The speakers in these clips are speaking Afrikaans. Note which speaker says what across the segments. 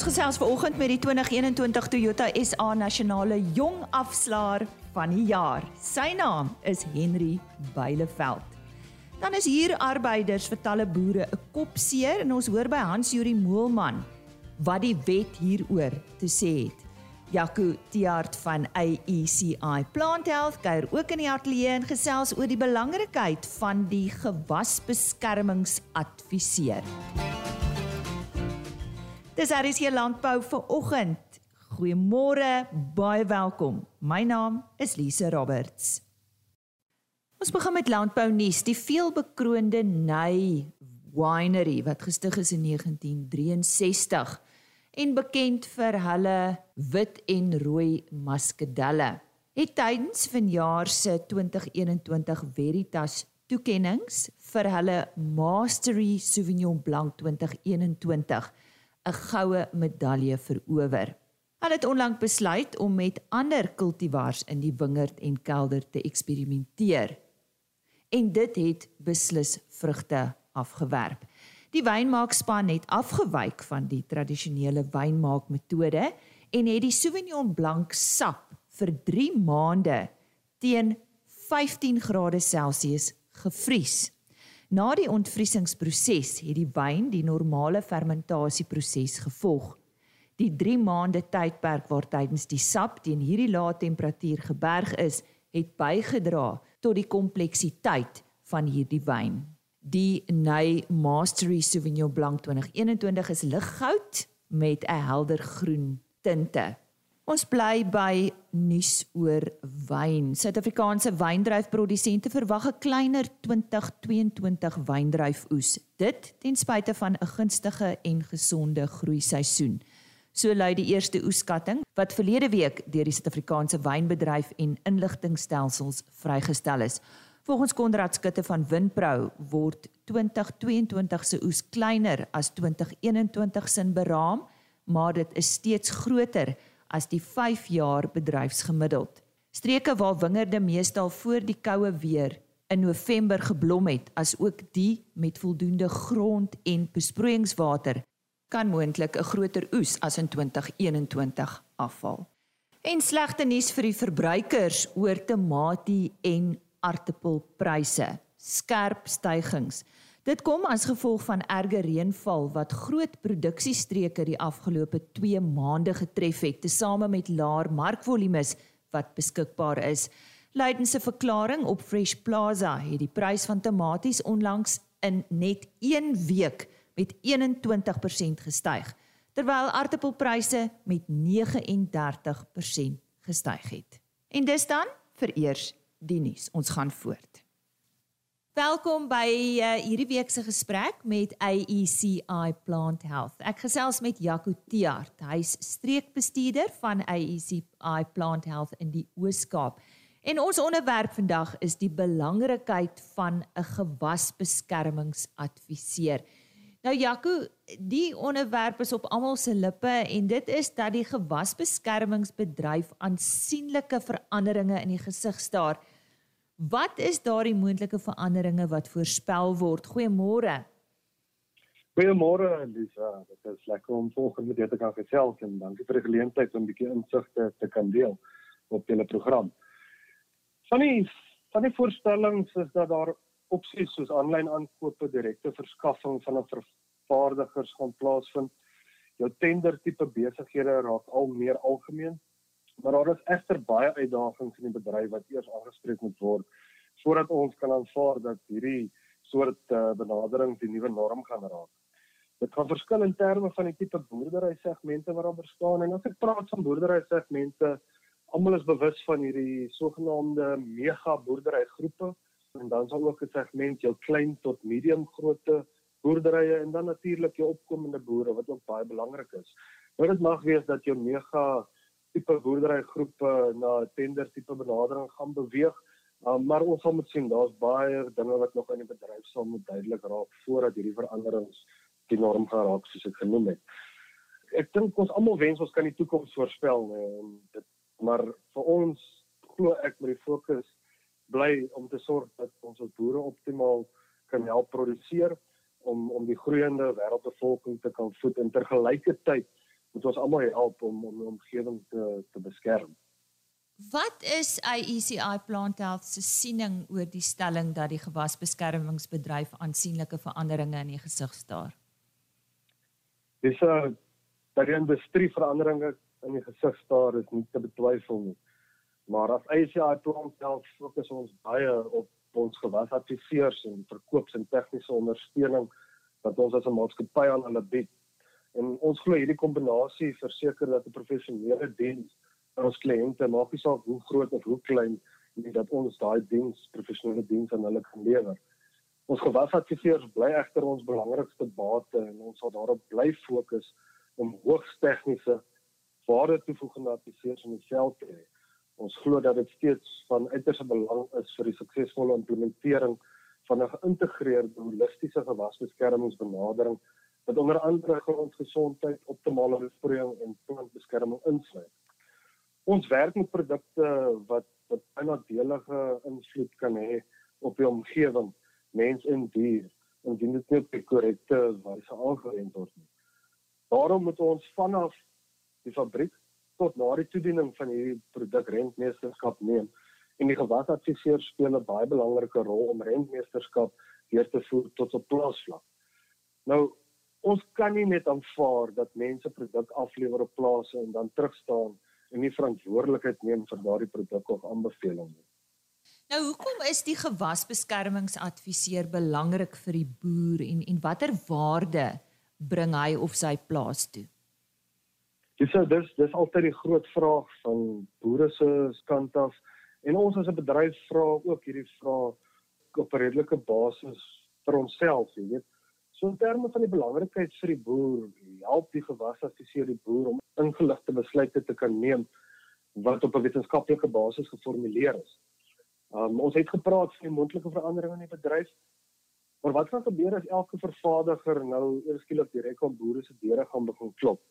Speaker 1: Ons gesels vanoggend met die 2021 Toyota SA Nasionale Jong Afslaer van die jaar. Sy naam is Henry Byleveld. Dan is hier arbeiders vir talle boere 'n kopseer en ons hoor by Hans Juri Moelman wat die wet hieroor te sê het. Jaco Tiaart van AECI Plant Health kuier ook in die ateljee en gesels oor die belangrikheid van die gewasbeskermingsadviseur. Dis Aries hier landbou vir oggend. Goeiemôre, baie welkom. My naam is Lise Roberts. Ons begin met landbou nuus. Die veelbekroonde Ney Winery wat gestig is in 1963 en bekend vir hulle wit en rooi muskadelle, het tydens vanjaar se 2021 Veritas toekenninge vir hulle Mastery Sauvignon Blanc 2021 'n goue medalje verower. Hulle het onlangs besluit om met ander kultivars in die wingerd en kelder te eksperimenteer. En dit het beslis vrugte afgewerp. Die wynmaakspan het afgewyk van die tradisionele wynmaakmetode en het die Sauvignon Blanc sap vir 3 maande teen 15 grade Celsius gevries. Na die ontvriesingsproses het die wyn die normale fermentasieproses gevolg. Die 3 maande tydperk waartydens die sap teen hierdie lae temperatuur geberg is, het bygedra tot die kompleksiteit van hierdie wyn. Die Ney Mastery Sauvignon Blanc 2021 is liggoud met 'n helder groen tinte. Ons bly by nuus oor wyn. Suid-Afrikaanse wyndryfprodusente verwag 'n kleiner 2022 wyndryfoes. Dit ten spyte van 'n gunstige en gesonde groeiseisoen. So lui die eerste oeskatting wat verlede week deur die Suid-Afrikaanse wynbedryf en inligtingstelsels vrygestel is. Volgens Konrad Skutte van Winpro word 2022 se oes kleiner as 2021 se beraam, maar dit is steeds groter as die 5 jaar bedryfsgemiddeld. Streke waar wingerde meestal voor die koue weer in November geblom het, as ook die met voldoende grond en besproeiingswater, kan moontlik 'n groter oes as in 2021 afval. En slegte nuus vir die verbruikers oor tamatie en aartappelpryse. Skerp stygings. Dit kom as gevolg van erge reënval wat groot produksiestreke die afgelope 2 maande getref het, tesame met laer markvolumes wat beskikbaar is. Leiden se verklaring op Fresh Plaza het die prys van tomaties onlangs in net 1 week met 21% gestyg, terwyl aartappelpryse met 39% gestyg het. En dis dan vir eers die nuus. Ons gaan voort. Welkom by uh, hierdie week se gesprek met AECI Plant Health. Ek gesels met Jaco Tiaart. Hy's streekbestuurder van AECI Plant Health in die Oos-Kaap. En ons onderwerp vandag is die belangrikheid van 'n gewasbeskermingsadviseur. Nou Jaco, die onderwerp is op almal se lippe en dit is dat die gewasbeskermingsbedryf aansienlike veranderinge in die gesig staar. Wat is daardie moontlike veranderinge wat voorspel word? Goeiemôre.
Speaker 2: Goeiemôre Lisa. Dit is lekker om volgende met jou te kan gesels en dankie vir die geleentheid om 'n bietjie insigte te kan deel op julle program. Van die van die voorstellings is dat daar opsies soos aanlyn aankope, direkte verskaffing van 'n vervaardigers gaan plaasvind. Jou tender tipe besighede raak al meer algemeen maar daar is egter baie uitdagings in die bedryf wat eers aangespreek moet word voordat ons kan aanvaar dat hierdie soort uh, benadering die nuwe norm gaan raak. Dit gaan verskil in terme van die tipe boerdery segmente wat daar bestaan en as ek praat van boerdery segmente, almal is bewus van hierdie sogenaamde mega boerdery groepe en dan sal ook 'n segment jou klein tot medium grootte boerderye en dan natuurlik jou opkomende boere wat ook baie belangrik is. Nou dit mag wees dat jou mega tipe boerderygroepe na tender tipe benadering gaan beweeg. Um, maar ons sal moet sien, daar's baie dinge wat nog in die bedryf sal moet duidelik raak voordat hierdie veranderings die norm gaan raak soos ek genoem het. Ek dink ons almal wens ons kan die toekoms voorspel en dit maar vir ons glo ek met die fokus bly om te sorg dat ons ons boere optimaal kan help produseer om om die groeiende wêreldbevolking te kan voed en tergelykertyd moet ons almal help om om die omgewing te te beskerm.
Speaker 1: Wat is IECI Plant Health se siening oor die stelling dat die gewasbeskermingsbedryf aansienlike veranderinge in die gesig staar?
Speaker 2: Dis 'n uh, dat die industrie veranderinge in die gesig staar is nie te betwyfel nie. Maar as IECI Plant Health fokus ons baie op ons gewasadviseurs en verkoops en tegniese ondersteuning wat ons as 'n maatskappy aan hulle bied. En ons glo hierdie kombinasie verseker dat 'n professionele diens aan ons kliënte, maak nie saak hoe groot of hoe klein nie, dat ons daai diens, professionele diens aan hulle kan lewer. Ons gewasadviseurs bly egter ons belangrikste bate en ons sal daarop bly fokus om hoogs tegniese waarde toevoegende adviseurs in die veld te hê. Ons glo dat dit steeds van uiterste belang is vir die suksesvolle implementering van 'n geïntegreerde holistiese gewasbeskermingsbenadering wat onder andere grondgesondheid, optimale besproeiing en plantbeskerming insluit ons werk met produkte wat wat nadelige invloed kan hê op die omgewing, mens en dier, indien dit nie op die korrekte wyse aangewend word nie. Daarom moet ons vanaf die fabriek tot na die toediening van hierdie produk rentmeesterskap neem en die gewasadviseur speel 'n baie belangrike rol om rentmeesterskap deur te voer tot op plaasvlak. Nou ons kan nie net aanvaar dat mense produk aflewer op plase en dan terugstaan en nie verantwoordelikheid neem vir daardie produk of aanbeveling nie.
Speaker 1: Nou hoekom is die gewasbeskermingsadviseur belangrik vir die boer en en watter waarde bring hy of sy plaas toe?
Speaker 2: Dis dis dis altyd die groot vraag van boere se kant af en ons as 'n bedryf vra ook hierdie vraag op 'n redelike basis vir onsself, jy weet. So in terme van die belangrikheid vir die boer, help die gewasadviseur die boer om ingeligte besluite te kan neem wat op 'n wetenskaplike basis geformuleer is. Um, ons het gepraat van die moontlike veranderinge in die bedryf. Maar wat gaan gebeur as elke vervaardiger nou eerskielik direk op boere se deure gaan begin klop?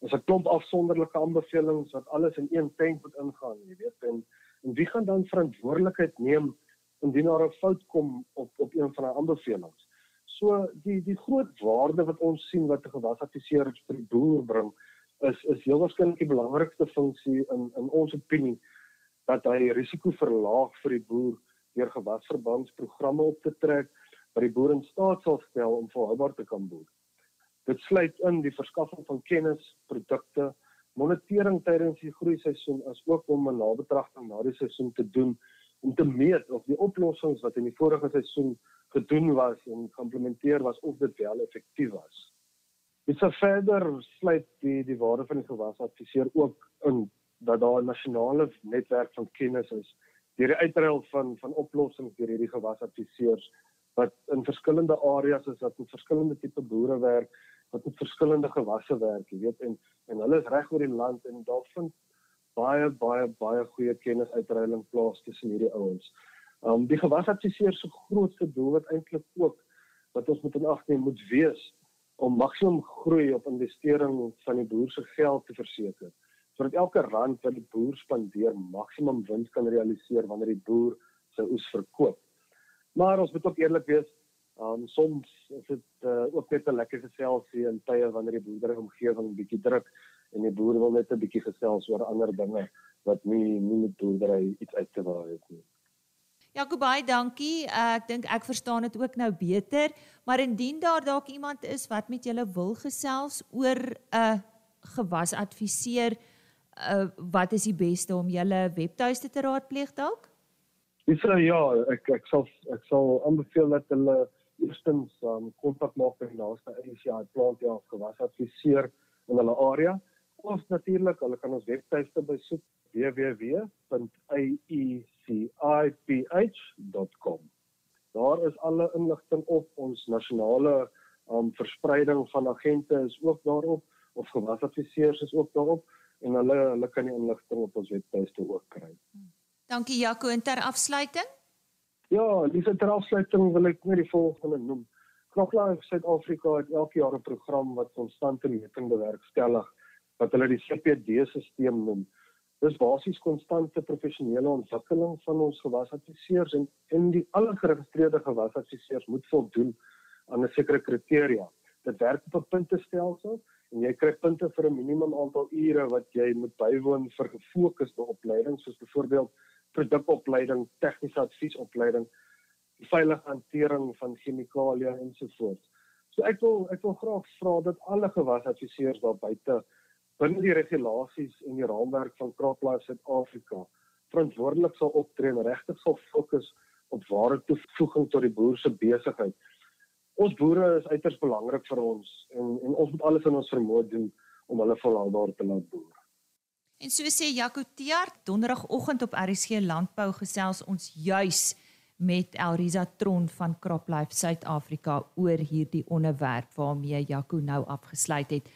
Speaker 2: Het 'n klomp afsonderlike aanbevelings wat alles in een tank moet ingaan, jy weet, en, en wie gaan dan verantwoordelikheid neem indien daar 'n fout kom op op een van daai aanbevelings? So die die groot waarde wat ons sien wat 'n gewasadviseur vir die boer bring, is is heel waarskynlik die belangrikste funksie in in ons opinie dat hy risiko verlaag vir die boer deur gewasverbandsprogramme op te trek wat die boer in staat sal stel om volhoubaar te kan boer. Dit sluit in die verskaffing van kennis, produkte, monitering tydens die groeiseisoen as ook om 'n nabetragting na die seisoen te doen om te meet of die oplossings wat in die vorige seisoen gedoen was en geïmplementeer was of dit wel effektief was. Dit sou verder sluit die die waarde van die gewasadviseur ook in dat daar 'n nasionale netwerk van kennis is deur die uitruil van van oplossings deur hierdie gewasadviseurs wat in verskillende areas is wat met verskillende tipe boere werk wat met verskillende gewasse werk jy weet en en hulle is reg oor die land en daar vind baie baie baie goeie kennis uitruiling plaas tussen hierdie ouens. Um die gewasadviseur se grootste doel wat eintlik ook wat ons moet in ag neem moet wees om maksimum groei op investering van die boer se geld te verseker sodat elke rand wat die boer spandeer maksimum wins kan realiseer wanneer die boer sy oes verkoop. Maar ons moet ook eerlik wees, um, soms is dit uh, ook net 'n lekker geselsie in tye wanneer die boerdery omgewing bietjie druk en die boer wil net 'n bietjie gesels oor ander dinge wat nie nie met boerdery iets uit te waai het nie.
Speaker 1: Jaco baie dankie. Uh, ek dink ek verstaan dit ook nou beter, maar indien daar dalk iemand is wat met julle wil gesels oor 'n uh, gewasadviseur, uh, wat is die beste om julle webtuiste te raadpleeg dalk?
Speaker 2: Dis uh, ja, ek ek sal ek sal aanbeveel dat hulle eerstens um, kontak maak met die naaste ACI plant ja gewasadviseur in hulle area. Of natuurlik, hulle kan ons webtuiste besoek www.aeciph.com. Daar is alle inligting op ons nasionale um, verspreiding van agente is ook daarop of gewasadviseurs is ook daarop en hulle hulle kan die inligting op ons webtuiste ook kry.
Speaker 1: Dankie Jaco en ter afsluiting.
Speaker 2: Ja, dis ter afsluiting wil ek net die volgende noem. Knoklaan Suid-Afrika het elke jaar 'n program wat konstante meting bewerkstellig wat hulle die CPD-stelsel noem. Dis basies konstante professionele ontwikkeling van ons gewasadviseurs en in die alle geregistreerde gewasadviseurs moet voldoen aan 'n sekere kriteria dit werk op 'n puntestelsel en jy kry punte vir 'n minimum aantal ure wat jy moet bywoon vir gefokusde opleiding soos byvoorbeeld produkopleiding, tegniese adviesopleiding, veilige hantering van chemikalieë ensovoorts. So ek wil ek wil graag vra dat alle gewasadviseurs daar buite binne die regulasies en die raamwerk van CropLife Suid-Afrika verantwoordelik sal optree en regtig sal fokus op ware toevoeging tot die boer se besigheid. Ons boere is uiters belangrik vir ons en en ons moet alles in ons vermoë doen om hulle volhoubaar te laat boer.
Speaker 1: En so sê Jaco Tiart donderdagoggend op RSG Landbou gesels ons juis met Elrisa Tron van CropLife Suid-Afrika oor hierdie onderwerp waarmee Jaco nou afgesluit het.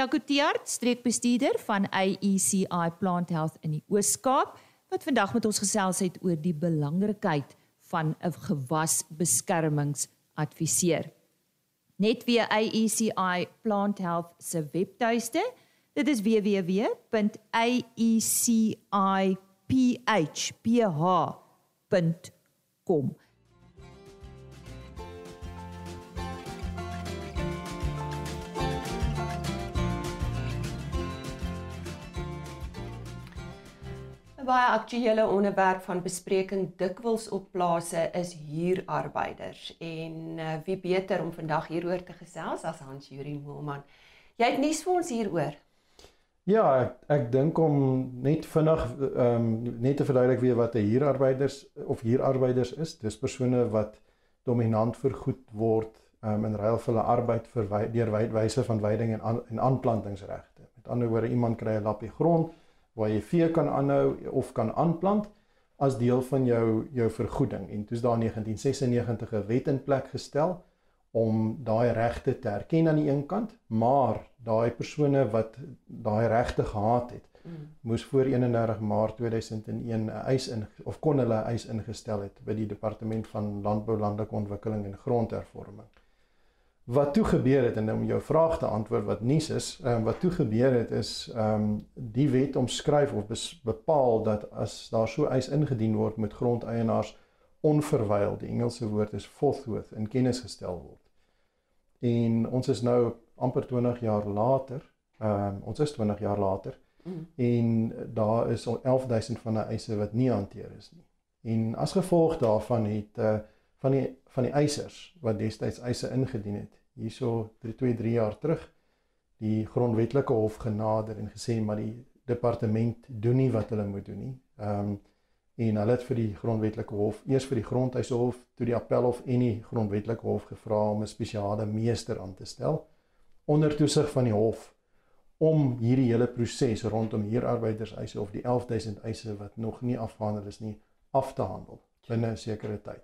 Speaker 1: Jaco Tiart, streekbestuurder van AECI Plant Health in die Oos-Kaap wat vandag met ons gesels het oor die belangrikheid van 'n gewasbeskermingsadviseur. Net via AECI Plant Health se webtuiste. Dit is www.aeciph.com.
Speaker 3: baie aktuele onderwerp van bespreking dikwels op plase is huurarbeiders en uh, wie beter om vandag hieroor te gesels as Hans Juri Moelman. Jy het nuus vir ons hieroor.
Speaker 4: Ja, ek, ek dink om net vinnig ehm um, net te verduidelik weer wat 'n huurarbeiders of huurarbeiders is. Dis persone wat dominant vergoed word um, in ruil vir hulle arbeid vir deur wyse van veiding en an, en aanplantingsregte. Met ander woorde, iemand kry 'n lappie grond waar jy vee kan aanhou of kan aanplant as deel van jou jou vergoeding en toe's daar 1996 'n wet in plek gestel om daai regte te erken aan die een kant maar daai persone wat daai regte gehad het mm. moes voor 31 Maart 2001 'n eis in of kon hulle 'n eis ingestel het by die departement van landbou landelike ontwikkeling en grondhervorming wat toe gebeur het en om jou vraag te antwoord wat nuus is, um, wat toe gebeur het is ehm um, die wet omskryf of bepaal dat as daar so eis ingedien word met grondeienaars onverwyld, die Engelse woord is forthwith in kennis gestel word. En ons is nou amper 20 jaar later, ehm um, ons is 20 jaar later mm. en daar is al 11000 van die eise wat nie hanteer is nie. En as gevolg daarvan het uh, van die van die eisers wat destyds eise ingedien het hierso 3 2 3 jaar terug die grondwetlike hof genader en gesê maar die departement doen nie wat hulle moet doen nie. Ehm um, en hulle het vir die grondwetlike hof, eers vir die grondhuise hof, toe die appelhof en die grondwetlike hof gevra om 'n spesiale meester aan te stel onder toesig van die hof om hierdie hele proses rondom huurarbeiders eise of die 11000 eise wat nog nie afgehandel is nie af te handel binne 'n sekere tyd.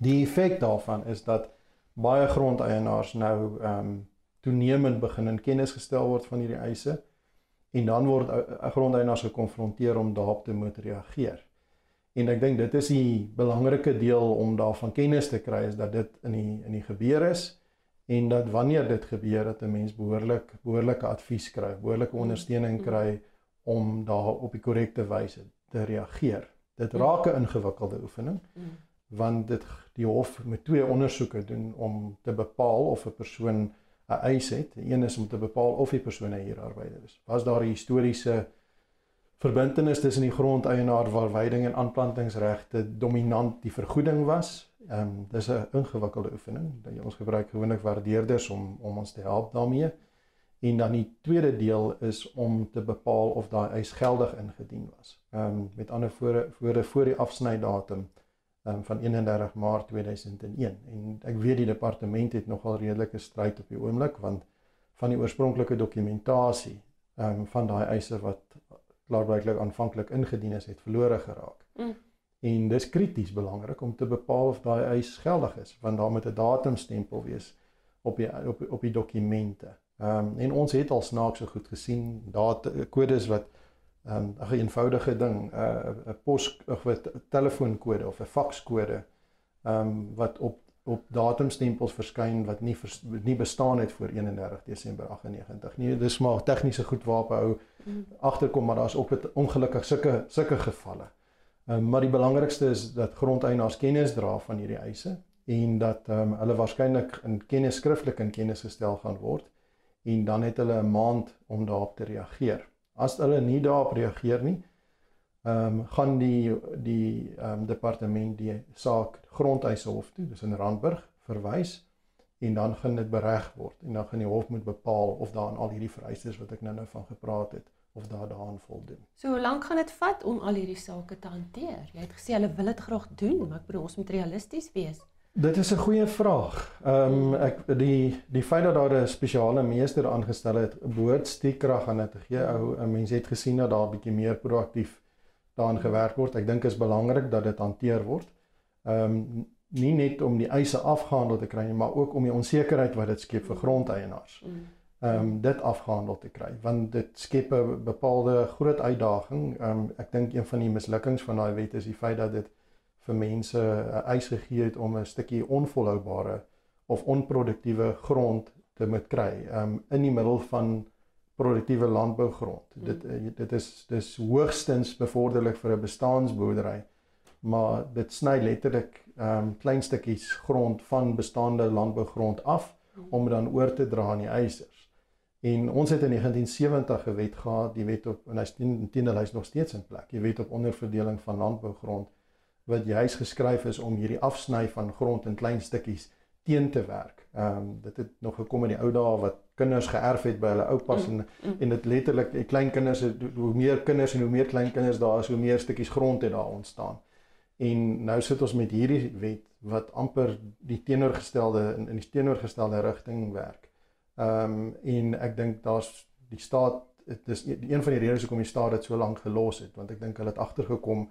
Speaker 4: Die effek daarvan is dat baie grondeienaars nou ehm um, toenemend begin in kennis gestel word van hierdie eise en dan word grondeienaars gekonfronteer om daarop te moet reageer. En ek dink dit is die belangrike deel om daarvan kennis te kry is dat dit in die in die gebeur is en dat wanneer dit gebeur dat 'n mens behoorlik behoorlike advies kry, behoorlike mm. ondersteuning mm. kry om daar op die korrekte wyse te reageer. Dit mm. raak 'n ingewikkelde oefening want dit die hof moet twee ondersoeke doen om te bepaal of 'n persoon 'n eis het. Een is om te bepaal of die persoon 'n huurarbeider is. Was daar 'n historiese verbintenis tussen die grondeienaar waar veiding en aanplantingsregte dominant die vergoeding was? Ehm um, dis 'n ingewikkelde oefening. Dat ons gebruik gewoonlik waardeerders om om ons te help daarmee. En dan die tweede deel is om te bepaal of daai eis geldig ingedien was. Ehm um, met ander woorde voor voor die afsnydatum um, van 31 Maart 2001 en ek weet die departement het nogal redelike stryd op die oomblik want van die oorspronklike dokumentasie um, van daai eise wat klaarblyklik aanvanklik ingedien is het verlore geraak. Mm. En dis krities belangrik om te bepaal of daai eis geldig is want daar moet 'n datumstempel wees op die op op die dokumente. Ehm um, en ons het al snaakse goed gesien, data kodes wat um, 'n eenvoudige ding, 'n uh, 'n pos of 'n telefoonkode of 'n fakskode ehm um, wat op op datumstempels verskyn wat nie vers, nie bestaan het voor 31 Desember 98 nie. Dis maar tegniese goed waarop hou agterkom, maar daar's op het ongelukkig sulke sulke gevalle. Ehm um, maar die belangrikste is dat grondeienaars kennis dra van hierdie eise en dat ehm um, hulle waarskynlik in kennis skriftelik in kennis gestel gaan word en dan het hulle 'n maand om daarop te reageer. As hulle nie daarop reageer nie, ehm um, gaan die die ehm um, departement die saak grondeise hof toe, dis in Randburg verwys en dan gaan dit bereg word en dan gaan die hof moet bepaal of daar aan al hierdie vereistes wat ek nou-nou van gepraat het of daar daaraan voldoen.
Speaker 3: So hoe lank gaan dit vat om al hierdie sake te hanteer? Jy het gesê hulle wil dit graag doen, maar ek bedoel ons moet realisties wees.
Speaker 4: Dit is 'n goeie vraag. Ehm um, ek die die feit dat daar 'n spesiale meester aangestel het, behoort stiekrag aan dit te gee. Ou mense het gesien dat daar 'n bietjie meer proaktief daaraan gewerk word. Ek dink is belangrik dat dit hanteer word. Ehm um, nie net om die eise afgehandel te kry nie, maar ook om die onsekerheid wat dit skep vir grondeienaars. Ehm um, dit afgehandel te kry, want dit skep 'n bepaalde groot uitdaging. Ehm um, ek dink een van die mislukkings van daai wet is die feit dat dit vir mense 'n eis gegee het om 'n stukkie onvolhoubare of onproduktiewe grond te moet kry um, in die middel van produktiewe landbougrond. Mm. Dit eh, dit is dis hoogstens bevorderlik vir 'n bestaansboerdery, maar dit sny letterlik um klein stukkies grond van bestaande landbougrond af mm. om dan oor te dra aan die eisers. En ons het in 1970 gewet gehad, die wet op en hy's teen teen hy's nog steeds in plek. Jy weet op onderverdeling van landbougrond wat juis geskryf is om hierdie afsny van grond in klein stukkies teen te werk. Ehm um, dit het nog gekom in die ou dae wat kinders geërf het by hulle oupas mm, en mm. en dit letterlik die klein kinders hoe meer kinders en hoe meer klein kinders daar is hoe meer stukkies grond het daar ontstaan. En nou sit ons met hierdie wet wat amper die teenoorgestelde in in die teenoorgestelde rigting werk. Ehm um, en ek dink daar's die staat dit is een van die redes hoekom die staat dit so lank gelos het want ek dink hulle het agtergekom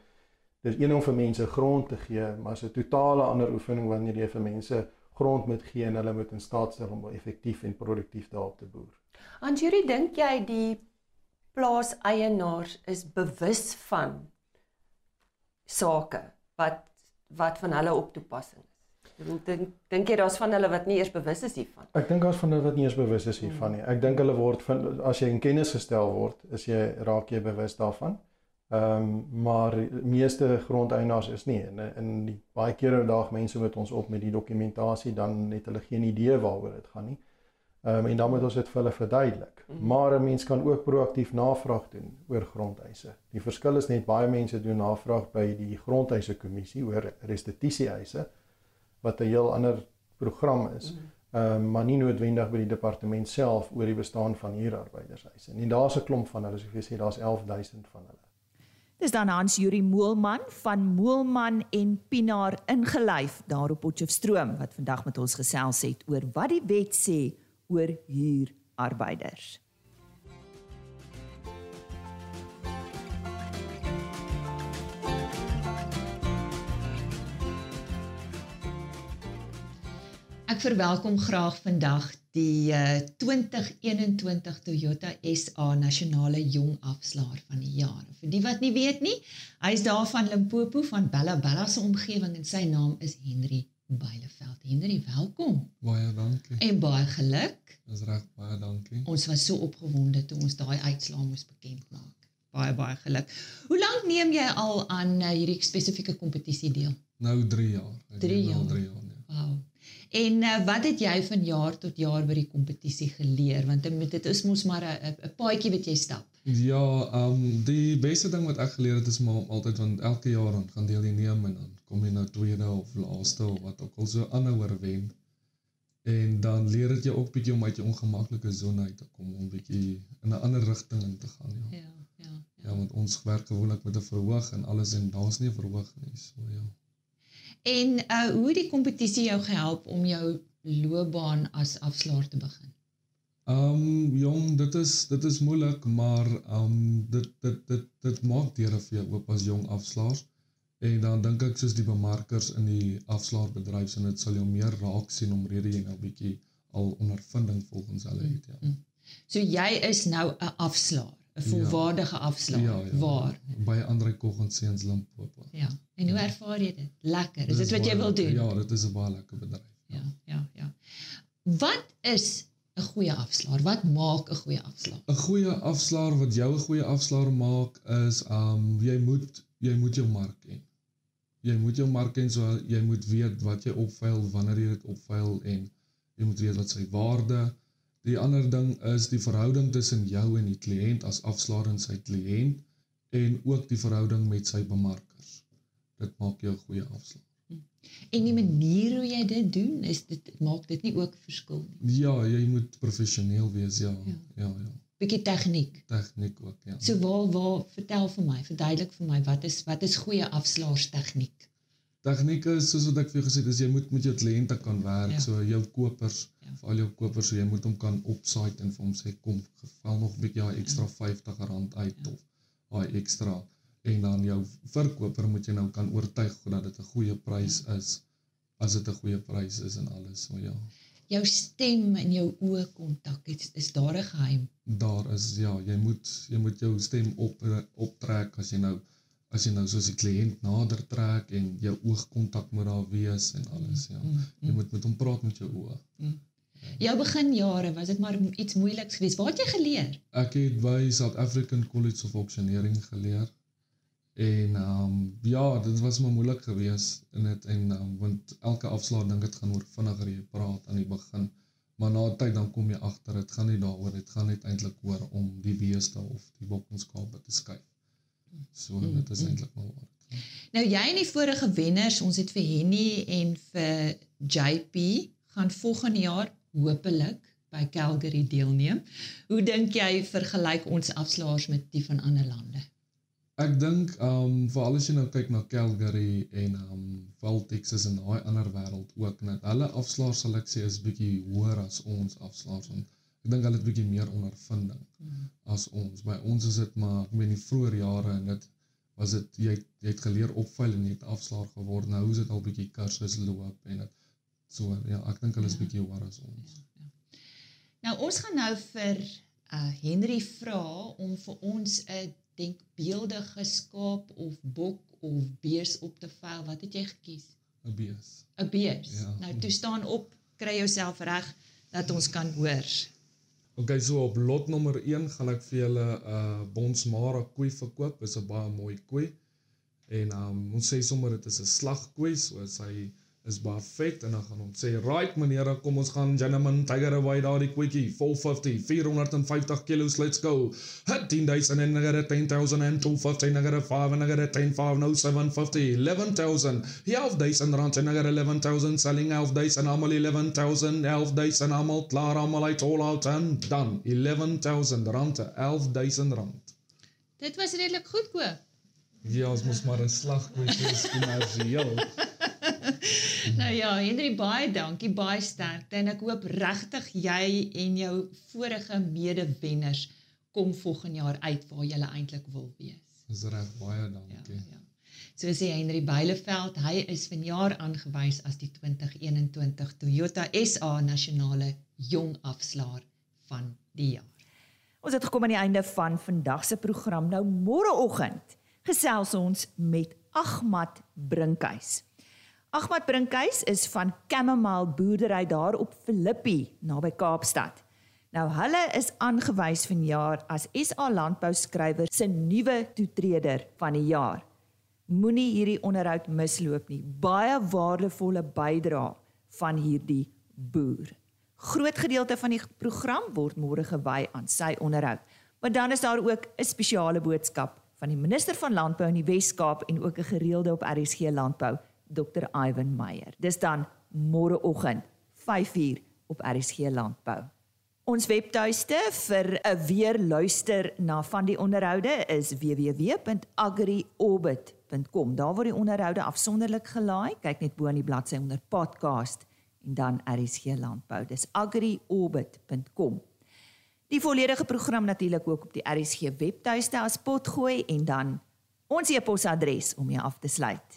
Speaker 4: dis een om vir mense grond te gee, maar is 'n totale ander oefening wanneer jy vir mense grond moet gee en hulle moet in staat stel om effektief en produktief daarop te boer.
Speaker 3: Anjuri, dink jy die plaas eienaars is bewus van sake wat wat van hulle op toepassing is? Dink dink jy daar's van hulle wat nie eers bewus is hiervan?
Speaker 4: Ek dink daar's van hulle wat nie eers bewus is hiervan nie. Ek dink hulle word van as jy in kennis gestel word, is jy raak jy bewus daarvan. Ehm um, maar meeste grondeienaars is nie en in die baie kere daag mense met ons op met die dokumentasie dan het hulle geen idee waaroor dit gaan nie. Ehm um, en dan moet ons dit vir hulle verduidelik. Mm -hmm. Maar 'n mens kan ook proaktief navraag doen oor grondeise. Die verskil is net baie mense doen navraag by die grondeise kommissie oor restituisie eise wat 'n heel ander program is. Mm -hmm. Ehm um, maar nie noodwendig by die departement self oor die bestaan van huurarbeiders eise. En daar's 'n klomp van hulle, soos jy sê, daar's 11000 van hulle.
Speaker 1: Dis dan Hans Juri Moelman van Moelman en Pinaar ingelyf daar op Potchefstroom wat vandag met ons gesels het oor wat die wet sê oor huurarbeiders. Ek verwelkom graag vandag die uh, 2021 Toyota SA nasionale jong afslaer van die jaar. Vir die wat nie weet nie, hy is daar van Limpopo van Bella Bella se omgewing en sy naam is Henry Beileveld. Henry, welkom.
Speaker 5: Baie dankie.
Speaker 1: En baie geluk.
Speaker 5: Dis reg, baie dankie.
Speaker 1: Ons was so opgewonde toe ons daai uitslaa moes bekend maak. Baie baie geluk. Hoe lank neem jy al aan uh, hierdie spesifieke kompetisie deel?
Speaker 5: Nou 3 jaar.
Speaker 1: 3 jaar.
Speaker 5: 3 jaar. Ja.
Speaker 1: En uh, wat het jy van jaar tot jaar by die kompetisie geleer? Want dit is mos maar 'n 'n paadjie wat jy stap.
Speaker 5: Ja, ehm um, die beste ding wat ek geleer het is maar altyd want elke jaar dan gaan deel neem en dan kom jy nou tweede of laaste of wat ook al so aanhouer wen. En dan leer dit jou ook bietjie om uit jou ongemaklike sone uit te kom om bietjie in 'n ander rigting in te gaan,
Speaker 1: ja. Ja, ja.
Speaker 5: Ja, want ons werk gewoonlik met 'n verhoog en alles en daar's nie 'n verhoog nie, so ja.
Speaker 1: En uh hoe die kompetisie jou gehelp om jou loopbaan as afslaer te begin?
Speaker 5: Um jong, dit is dit is moeilik, maar um dit dit dit dit maak deure vir jou oop as jong afslaer. En dan dink ek soos die bemarkers in die afslaerbedryf en dit sal jou meer raak sien omrede jy nou bietjie al ondervinding volgens hulle het, ja. Mm.
Speaker 1: So jy is nou 'n afslaer. 'n ja. volwaardige ja. afslag. Ja, ja. Waar?
Speaker 5: By Andre Koggend se in Limpopo.
Speaker 1: Ja. En hoe ervaar jy dit? Lekker. Is dit wat jy wil doen?
Speaker 5: Ja, dit is 'n baie lekker bedryf.
Speaker 1: Ja, ja, ja. Wat is 'n goeie afslaer? Wat maak 'n goeie afslaer?
Speaker 5: 'n Goeie afslaer wat jou 'n goeie afslaer maak is um jy moet jy moet jou mark ken. jy moet jou mark ken so jy moet weet wat jy opveil, wanneer jy dit opveil en jy moet weet wat sy waarde. Die ander ding is die verhouding tussen jou en die kliënt as afslaer en sy kliënt en ook die verhouding met sy bemarkers. Dit maak jou 'n goeie afslaer.
Speaker 6: En die manier hoe jy dit doen, is dit maak dit nie ook verskil nie.
Speaker 5: Ja, jy moet professioneel wees, ja. Ja, ja. ja.
Speaker 6: Bietjie tegniek.
Speaker 5: Tegniek ook, ja.
Speaker 6: So waar waar vertel vir my, verduidelik vir my wat is wat is goeie afslaerstegniek?
Speaker 5: Tegniek is soos wat ek vir jou gesê het, is jy moet met jou kliënte kan werk,
Speaker 6: Ja.
Speaker 5: so jou kopers,
Speaker 6: Ja.
Speaker 5: vir al jou kopers, so jy moet hom kan opsite en vir hom sê kom, geval nog 'n bietjie daai ekstra R50 uit
Speaker 6: Ja.
Speaker 5: of daai ekstra en dan jou verkoper moet jy nou kan oortuig dat dit 'n goeie prys
Speaker 6: Ja.
Speaker 5: is as dit 'n goeie prys is en alles so ja.
Speaker 6: Jou stem en jou oë kontak, is, is daar 'n geheim?
Speaker 5: Daar is ja, jy moet jy moet jou stem op optrek as jy nou as jy nou soos die kliënt nader trek en jou oogkontak moet daar wees en alles ja.
Speaker 6: Mm,
Speaker 5: Jy moet met hom praat met jou oë.
Speaker 6: Jou beginjare, was dit maar iets moeiliks geweest? Waar het jy geleer?
Speaker 5: Ek het by South African College of Auctioneering geleer. En ehm um, ja, dit was maar moeilik geweest in dit en um, want elke afslag dink dit gaan oor vinniger jy praat aan die begin. Maar na 'n tyd dan kom jy agter dit gaan nie daaroor, dit gaan net eintlik oor om die beeste of die bokkenskape te skuif. So dit is eintlik maar waar.
Speaker 6: Nou jy en die vorige wenners, ons het vir Henny en vir JP gaan volgende jaar hopelik by Calgary deelneem. Hoe dink jy vergelyk ons afslaers met die van ander lande?
Speaker 5: Ek dink ehm um, veral as jy nou kyk na Calgary en ehm um, Val Texas en daai ander wêreld ook net. Hulle afslaers sal ek sê is bietjie hoër as ons afslaers want ek dink hulle het bietjie meer ondervinding
Speaker 6: Mm.
Speaker 5: as ons. By ons is dit maar ek meen die vroeë jare en dit was dit jy het, jy het geleer opvuil en jy het afslaer geword. Nou is dit al bietjie kursus loop en dit so ja, ek dink hulle is
Speaker 6: Ja.
Speaker 5: bietjie hoër as ons.
Speaker 6: Nou ons gaan nou vir uh Henry vra om vir ons 'n denkbeeldige skaap of bok of bees op te veil. Wat het jy gekies?
Speaker 5: 'n Bees.
Speaker 6: 'n Bees.
Speaker 5: Ja.
Speaker 6: Nou toe staan op, kry jouself reg dat ons kan hoor.
Speaker 5: Okay, so op lot nommer 1 gaan ek vir julle 'n uh, Bonsmara koei verkoop. Dis 'n baie mooi koei. En um, ons sê sommer dit is 'n slagkoei, so sy is vet en dan gaan ons sê, "Right meneere, kom ons gaan gentlemen, tiger away daardie koetjie, 450, 450 kilos, let's go. Hit 10000 en nagere 10000 en 250 nagere 5 en nagere 10 5 no 750, 11000. 11000 rand en nagere 11000 selling 11000 almal 11000, 11000 almal klaar almal uit all out and done. 11000 rand, 11000 rand.
Speaker 6: Dit was redelik goedkoop.
Speaker 5: Ja, ons moet maar 'n slagkoei wees kommersieel.
Speaker 6: Nou ja, Henry baie dankie, baie sterkte en ek hoop regtig jy en jou vorige medewenners kom volgende jaar uit waar jy eintlik wil wees.
Speaker 5: Dis reg, baie
Speaker 6: Ja,
Speaker 5: dankie.
Speaker 6: ja. So sê Henry Beileveld, hy is vanjaar aangewys as die 2021 Toyota SA nasionale jong afslaer van die jaar.
Speaker 1: Ons het gekom aan die einde van vandag se program. Nou môreoggend gesels ons met Agmat Brinkhuis. Agmat Brinkhuis is van Chamomile boerdery daar op Filippi naby Kaapstad. Nou hulle is aangewys vanjaar as SA Landbou skrywer se nuwe toetreder van die jaar. Moenie hierdie onderhoud misloop nie. Baie waardevolle bydrae van hierdie boer. Groot gedeelte van die program word môre gewy aan sy onderhoud. Maar dan is daar ook 'n spesiale boodskap van die minister van Landbou in die Wes-Kaap en ook 'n gereelde op RSG Landbou, Dr. Ivan Meyer. Dis dan môreoggend 5uur op RSG Landbou. Ons webtuiste vir 'n weer luister na van die onderhoude is www.agriorbit.com. Daar word die onderhoude afsonderlik gelaai. Kyk net bo aan die bladsy onder podcast en dan RSG Landbou. Dis agriorbit.com. Die volledige program natuurlik ook op die RSG webtuiste as potgooi en dan ons e-posadres om jou af te sluit.